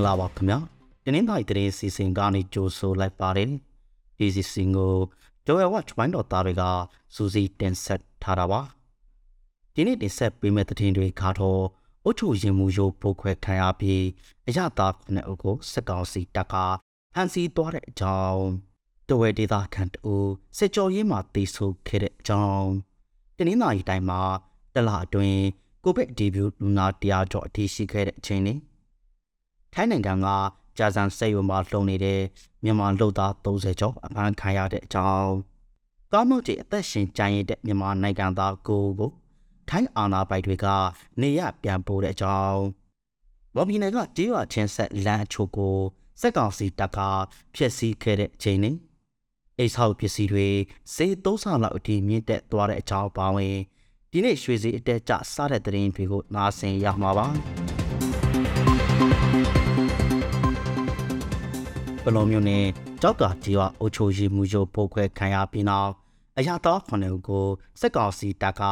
္ဂလာပါခင်ဗျာတင်းင်းတိုင်းတရင်စီစဉ်ကနေကြိုဆိုလိုက်ပါတယ်ဒီစီစဉ်ကိုဂျိုယယ်ဝတ်မိုင်းတော်သားတွေကစူစီတင်ဆက်ထားတာပါဒီနေ့တင်ဆက်ပေးမယ့်သတင်းတွေကတော့အုတ်ချုံရင်မှုရိုးပိုးခွဲခံရပြီးအရသာခုနှစ်အုပ်ကိုစက်ကောင်စီတပ်ကဟန်စီသွားတဲ့အကြောင်းတဝဲဒေတာခန့်တူစစ်ကြောရေးမှာတေဆိုခဲ့တဲ့အကြောင်းတင်းင်းတိုင်းတိုင်းမှာတလအတွင်းကိုဗစ်ဒီဗျူလူနာတရားကျော်အထိရှိခဲ့တဲ့အချိန်នេះ ထိုင်းနိုင်ငံကကြာစံစိတ်ဝမှာလှုံနေတဲ့မြန်မာလူသား30ကျော်အဖမ်းခံရတဲ့အကြောင်းကားမောက်ကြီးအသက်ရှင်ကြံရတဲ့မြန်မာနိုင်ငံသားကိုကိုထိုင်းအာဏာပိုင်တွေကနေရပြန်ပို့တဲ့အကြောင်းဘော်ဘီနယ်ကကြေးရွာချင်းဆက်လမ်းအချို့ကိုစက်ကောင်စီတပ်ကဖျက်ဆီးခဲ့တဲ့အချိန်နဲ့အိတ်ဆောက်ပစ္စည်းတွေစေသုံးဆောင်လောက်အထိမြင့်တက်သွားတဲ့အကြောင်းပါဝင်ဒီနေ့ရွှေစီအတက်ကျစားတဲ့တရင်တွေကိုနားဆင်ရမှာပါ ပလုံမျိုးနဲ့ကြောက်ကကြီးဝအုတ်ချိုရီမူရိုပိုးခွဲခံရပြီးနောက်အရာတော်ခုနှစ်ဦးကိုစက်ကောင်စီတပ်က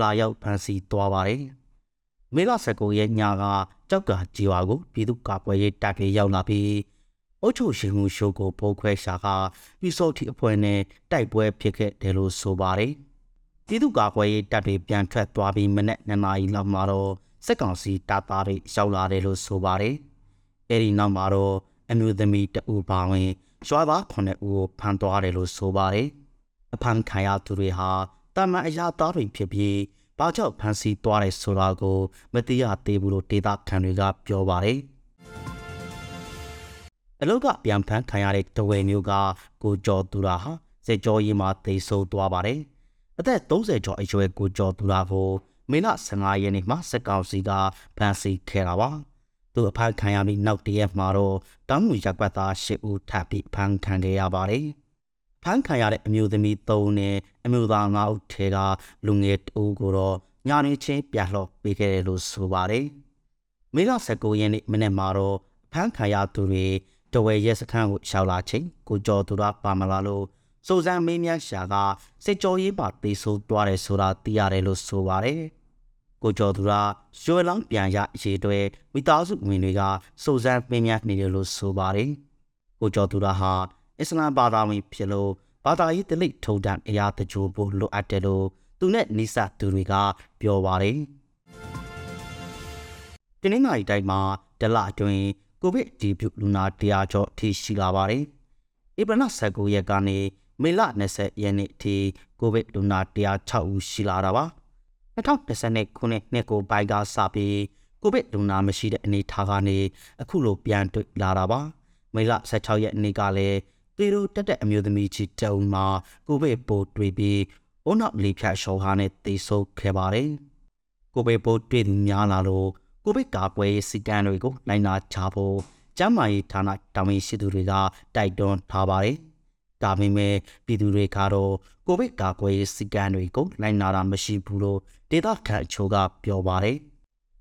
လာရောက်ဖမ်းဆီးသွားပါတယ်။မေလ19ရက်ညကကြောက်ကကြီးဝကိုပြည်သူ့ကာကွယ်ရေးတပ်တွေရောက်လာပြီးအုတ်ချိုရှင်မှုရှိုးကိုပိုးခွဲရှာကပြီးစောတိအဖွဲ့နဲ့တိုက်ပွဲဖြစ်ခဲ့တယ်လို့ဆိုပါတယ်။ပြည်သူ့ကာကွယ်ရေးတပ်တွေပြန်ထွက်သွားပြီးမနေ့2နာရီလောက်မှာတော့ စက်ကောင်စီတပ်သားတွေရောက်လာတယ်လို့ဆိုပါတယ်။အဲဒီနောက်မှာတော့အမျိုးသမီးတဦးပါဝင်ရွာသားခုနှစ်ဦးကိုဖမ်းသွားတယ်လို့ဆိုပါတယ်။အဖမ်းခံရသူတွေဟာတာမန်အရာသားတွေဖြစ်ပြီးဘာကြောင့်ဖမ်းဆီးသွားတယ်ဆိုတာကိုမသိရသေးဘူးလို့ဒေတာခံတွေကပြောပါတယ်။အလုတ်ကပြန်ဖမ်းခံရတဲ့တဝဲမျိုးကကိုကျော်သူရာဟာစေကျော်ရီမှာသိဆိုးသွားပါတယ်။အသက်30ကျော်အရွယ်ကိုကျော်သူရာကို မေလ15ရက်နေ့မှာစက်ကောင်စီကဖမ်းဆီးခဲ့တာပါ။သူအဖမ်းခံရပြီးနောက်တရက်မှာတော့တောင်းငူရက်ကွက်သား၈ဦးထပ်ပြီးဖမ်းခံခဲ့ရပါတယ်။ဖမ်းခံရတဲ့အမျိုးသမီး၃ဦးနဲ့အမျိုးသား၅ဦးထဲကလူငယ်2ဦးကိုတော့ညာနေချင်းပြလှော့ပေးခဲ့တယ်လို့ဆိုပါတယ်။မေလ19ရက်နေ့မနေ့မှာတော့ဖမ်းခံရသူတွေတဝဲရဲစခန်းကိုရှောက်လာချိန်ကိုကျော်သူကပါမလာလို့စိုးစံမေးမြန်းရှာကစစ်ကြောရေးပါတေးဆိုးသွားတယ်ဆိုတာသိရတယ်လို့ဆိုပါတယ်။ ကိုကျော်သူကရွှေလောင်းပြန်ရအရေးတွေမိသားစုဝင်တွေကစုံစမ်းပင်များနေတယ်လို့ဆိုပါတယ်။ကိုကျော်သူကဟာအစ္စလာမ်ဘာသာဝင်ဖြစ်လို့ဘာသာရေးတလိထုံတန်အရာတကြိုဖို့လိုအပ်တယ်လို့သူနဲ့နိစ္စသူတွေကပြောပါတယ်။တင်းငါးရီတိုင်းမှာဒလအတွင်းကိုဗစ်ဒီပြုလူနာတရားကျော်အထိရှိလာပါတယ်။ဧပြီလ19ရက်ကနေမေလ20ရက်နေ့အထိကိုဗစ်လူနာ106ဦးရှိလာတာပါ။ 2020ခုနှစ်နှစ်ကိုပိုင်ကစပြီးကိုဗစ်လူနာမရှိတဲ့အနေထားကနေအခုလိုပြန်တွေ့လာတာပါမေလ16ရက်နေ့ကလည်းပေရိုတက်တဲ့အမျိုးသမီးကြီးတုံမှာကိုဗစ်ပိုးတွေ့ပြီးအုံနောက်လေဖြတ်ရှော်ဟာနဲ့တေဆုံးခဲ့ပါတယ်ကိုဗစ်ပိုးတွေ့သူများလာလို့ကိုဗစ်ကာကွယ်ရေးစီကံတွေကိုနိုင်နာချဖို့ကျန်းမာရေးဌာနတာဝန်ရှိသူတွေကတိုက်တွန်းထားပါတယ် ဒါပေမဲ့ပြည်သူတွေကတော့ကိုဗစ်ကာကွယ်ရေးစီကံတွေကိုလိုက်နာတာမရှိဘူးလို့ဒေသခံအချို့ကပြောပါတယ်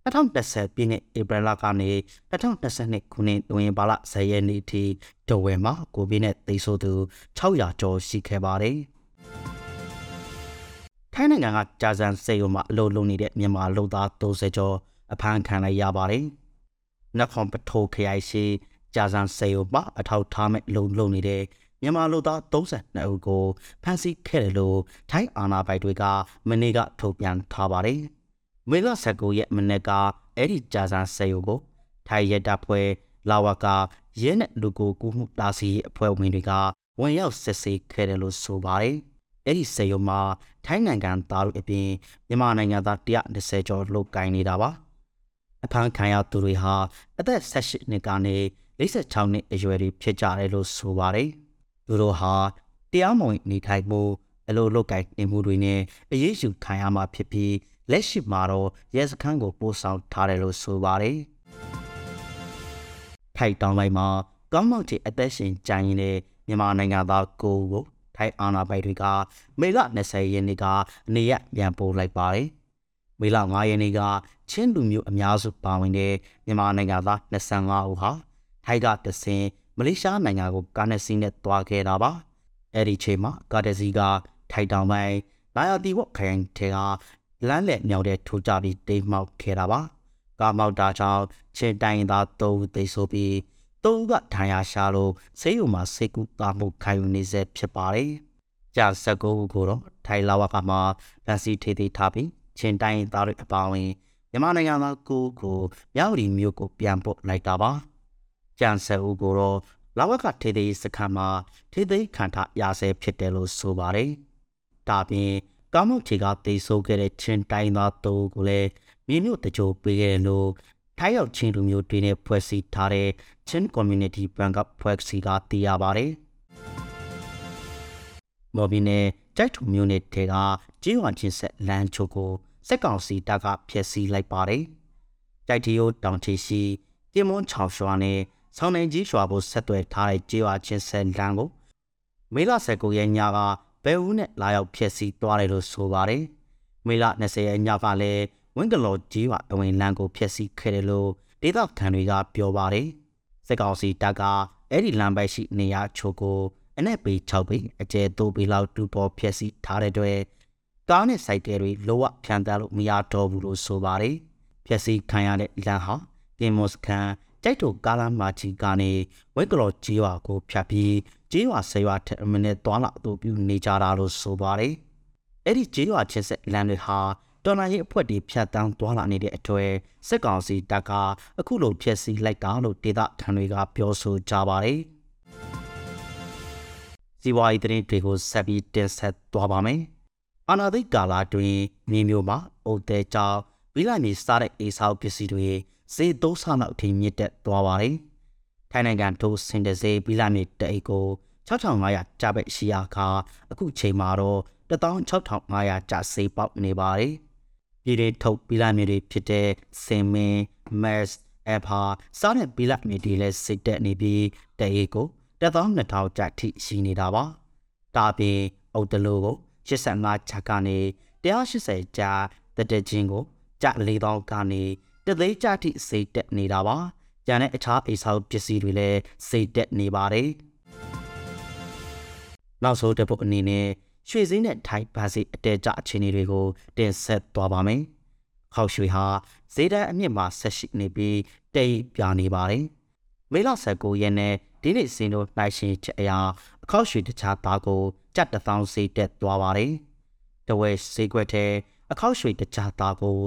2020ပြည့်နှစ်ဧပြီလကနေ2022ခုနှစ်တွင်ဘာလ10ရက်နေ့ထိဒဝဲမှာကိုဗစ်နဲ့သိဆိုသူ600ကျော်ရှိခဲ့ပါတယ်ထိုင်းနိုင်ငံကကြာစံစေယုံမှာအလုပ်လုပ်နေတဲ့မြန်မာလူသား30ကျော်အဖမ်းခံလိုက်ရပါတယ်နခွန်ပထိုခရိုင်ရှိကြာစံစေယုံမှာအထောက်ထားမဲ့လုံလုံနေတဲ့ မြန်မာလူသား32ဦးကိုဖမ်းဆီးခဲ့တယ်လို့ထိုင်းအာဏာပိုင်တွေကမနေ့ကထုတ်ပြန်ထားပါတယ်။မေလ19ရက်မနေ့ကအဲ့ဒီကြာစံဆယ်ယူကိုထိုင်းရဲတပ်ဖွဲ့လာဝကာရဲနဲ့လူကိုကူမှုတာစီအဖွဲ့ဝင်တွေကဝင်ရောက်စစ်ဆေးခဲ့တယ်လို့ဆိုပါတယ်။အဲ့ဒီဆယ်ယူမှာထိုင်းနိုင်ငံသားတို့အပြင်မြန်မာနိုင်ငံသား120ကျော်လုကိုင်းနေတာပါ။အဖမ်းခံရသူတွေဟာအသက်18နှစ်ကနေ46နှစ်အရွယ်တွေဖြစ်ကြတယ်လို့ဆိုပါတယ်။ သူတို့ဟာတရားမဝင်နေထိုင်မှုအလိုလုတ်ကိုင်နေမှုတွေနဲ့အရေးယူခံရမှာဖြစ်ပြီးလက်ရှိမှာတော့ရဲစခန်းကိုပို့ဆောင်ထားတယ်လို့ဆိုပါတယ်။ထိုက်တောင်းလိုက်မှာကောင်းမောက်ချေအသက်ရှင်ကြံရင်တဲ့မြန်မာနိုင်ငံသားကိုကိုထိုက်အာနာပိုင်တွေကမေလ20ရက်နေ့ကနေရပြန်ပို့လိုက်ပါတယ်။မေလ9ရက်နေ့ကချင်းလူမျိုးအများစုပါဝင်တဲ့မြန်မာနိုင်ငံသား25ဦးဟာ ထိုက်ကတဆင်မလေးရှားနိုင်ငံကိုကားနဲ့စီးနဲ့သွားခဲ့တာပါအဲ့ဒီချိန်မှာကားတစီကထိုက်တောင်ပိုင်းလာယာတီဝတ်ခိုင်ထဲကလမ်းလက်မြောက်တဲ့ထိုးကြပြီးတိမ်မှောက်ခဲ့တာပါကားမောက်တာကြောင့်ချင်းတိုင်းသား၃ဦးသေဆုံးပြီး၃ဦးကဒဏ်ရာရှာလို့ဆေးရုံမှာစိတ်ကူတာမှုခံယူနေစေဖြစ်ပါတယ်။ကြာ၁၉ဦးကိုတော့ထိုင်လာဝကမှာဗန်စီထေးသေးထားပြီးချင်းတိုင်းသားတွေအပါအဝင်မြန်မာနိုင်ငံသားကိုကိုမြောက်ရီမြို့ကိုပြန်ပို့လိုက်တာပါ။ ကြံဆယ်ဦးကိုတော့လာဝကထေးသေးစခန်းမှာထေးသေးခံထားရဆဲဖြစ်တယ်လို့ဆိုပါတယ်။ဒါပြင်ကာမုတ်ချေကတေဆိုးခဲ့တဲ့ချင်းတိုင်းသားသူကိုလည်းမြေမြို့တကြိုပေးခဲ့လို့ထိုင်းရောက်ချင်းလူမျိုးတွေနဲ့ဖွဲ့စည်းထားတဲ့ချင်း community bank ကဖွဲ့စည်းကတည်ရပါတယ်။မော်ဘီနဲ့တိုက်ထုံမျိုးနဲ့တဲကကျေးရွာချင်းဆက်လမ်းချိုကိုစက်ကောင်စီတပ်ကဖျက်ဆီးလိုက်ပါတယ်။တိုက်တီယိုတောင်ချီရှိတင်မွန်ချောင်ရွှာနဲ့ ဆောင်းနေကြီးရွှာကိုဆက်သွယ်ထားတဲ့ကျေးရွာချင်းဆက်လမ်းကိုမေလ19ရက်ညကဘဲဦးနဲ့လာရောက်ဖျက်ဆီးသွားတယ်လို့ဆိုပါတယ်။မေလ20ရက်ညကလည်းဝင်းကလော်ကြီးပါအဝင်လမ်းကိုဖျက်ဆီးခဲ့တယ်လို့ဒေသခံတွေကပြောပါတယ်။စစ်ကောင်စီတပ်ကအဲ့ဒီလမ်းပိုက်ရှိနေရာချိုကိုအနက်ပေ6ပေအကျယ်3ပေလောက်တူပေါ်ဖျက်ဆီးထားတဲ့အတွက်ကားနဲ့စိုက်တဲတွေလောဝဖြန်တန်းလို့မရတော့ဘူးလို့ဆိုပါတယ်။ဖျက်ဆီးခံရတဲ့လမ်းဟာကင်မော့စကန် ကြိုက်တူကားလမ်းမကြီးကနေဝက်ကလော်ကြီးရွာကိုဖြတ်ပြီးကြီးရွာဆေးရွာထက်အမနဲ့တွာလာအတူပြုနေကြတာလို့ဆိုပါတယ်။အဲ့ဒီကြီးရွာချင်းဆက်လမ်းတွေဟာတော်လိုင်းရေးအဖွဲ့တွေဖြတ်တန်းသွားလာနေတဲ့အတွေ့စစ်ကောင်စီတပ်ကအခုလိုဖျက်ဆီးလိုက်တာလို့ဒေသခံတွေကပြောဆိုကြပါတယ်။စီဝါရီသတင်းတွေကိုဆက်ပြီးတင်ဆက်သွားပါမယ်။အာနာသိကာလာတွင်မြေမျိုးမှာအုတ်တဲကြောင်ဝိလိုက်မြေစားတဲ့အေဆောက်ပစ္စည်းတွေ ဈေးသုံးဆလောက်အထိမြင့်တက်သွားပါတယ်။ထိုင်းနိုင်ငံထိုးစင်တစေးဝိလိုက်မြေတအိတ်ကို6500ကျပ်ပဲရှိရာခါအခုချိန်မှာတော့16500ကျပ်ဈေးပေါက်နေပါတယ်။ပြည်တွေထုတ်ပီလာမြေတွေဖြစ်တဲ့စင်မင်းမက်စ်အဖာစားတဲ့ပီလာမြေတွေလည်းစိတ်တက်နေပြီးတရေကို12000ကျပ်ထိရှိနေတာပါဒါပြင်အုတ်တလူကို85ကျပ်ကနေ180ကျပ်တက်တဲ့ချင်းကိုကျပ်4000ကနေ တသိန်းကျပ်ထိစိတ်တက်နေတာပါကျန်တဲ့အခြားအိဆောက်ပစ္စည်းတွေလည်းစိတ်တက်နေပါတယ်နောက်ဆုံးတစ်ပုတ်အနေနဲ့ရွှေစင်းနဲ့ထိုင်ဘာစီအတဲကြအခြေအနေတွေကိုတင်ဆက်သွားပါမယ်။ခေါက်ရွှေဟာဈေးတန်းအမြင့်မှာဆက်ရှိနေပြီးတိတ်ပြနေပါတယ်။မေလ19ရက်နေ့ဒီနေ့စင်တို့နိုင်ရှင်ချက်အရာအခေါက်ရွှေတခြားသားကိုကြက်တထောင်စီတက်သွားပါတယ်။တဝဲဈေးကွက်ထဲအခေါက်ရွှေတခြားသားကို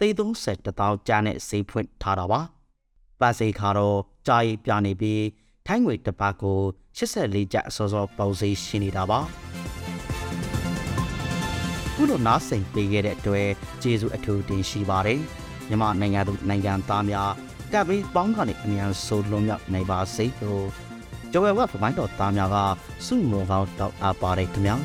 သိသုံးဆက်တထောင်ကျားနဲ့ဈေးဖွင့်ထားတာပါ။ပါစေခါတော့ကြာရီပြနေပြီးထိုင်းငွေတစ်ပတ်ကို84ကျပ်အစောစောပုံစံရှိနေတာပါ။ခုလိုနားဆင်ပေးခဲ့တဲ့အတွက်ကျေးဇူးအထူးတင်ရှိပါတယ်မြန်မာနိုင်ငံသူနိုင်ငံသားများကပ်ပြီးပေါင်းကနေအမြန်ဆိုလွန်မြောက်နိုင်ပါစေလို့ကျော်ဝဲဝက်ပမိုင်းတော်သားများကစုမုံကောင်းတောက်အပ်ပါတယ်ခင်ဗျာ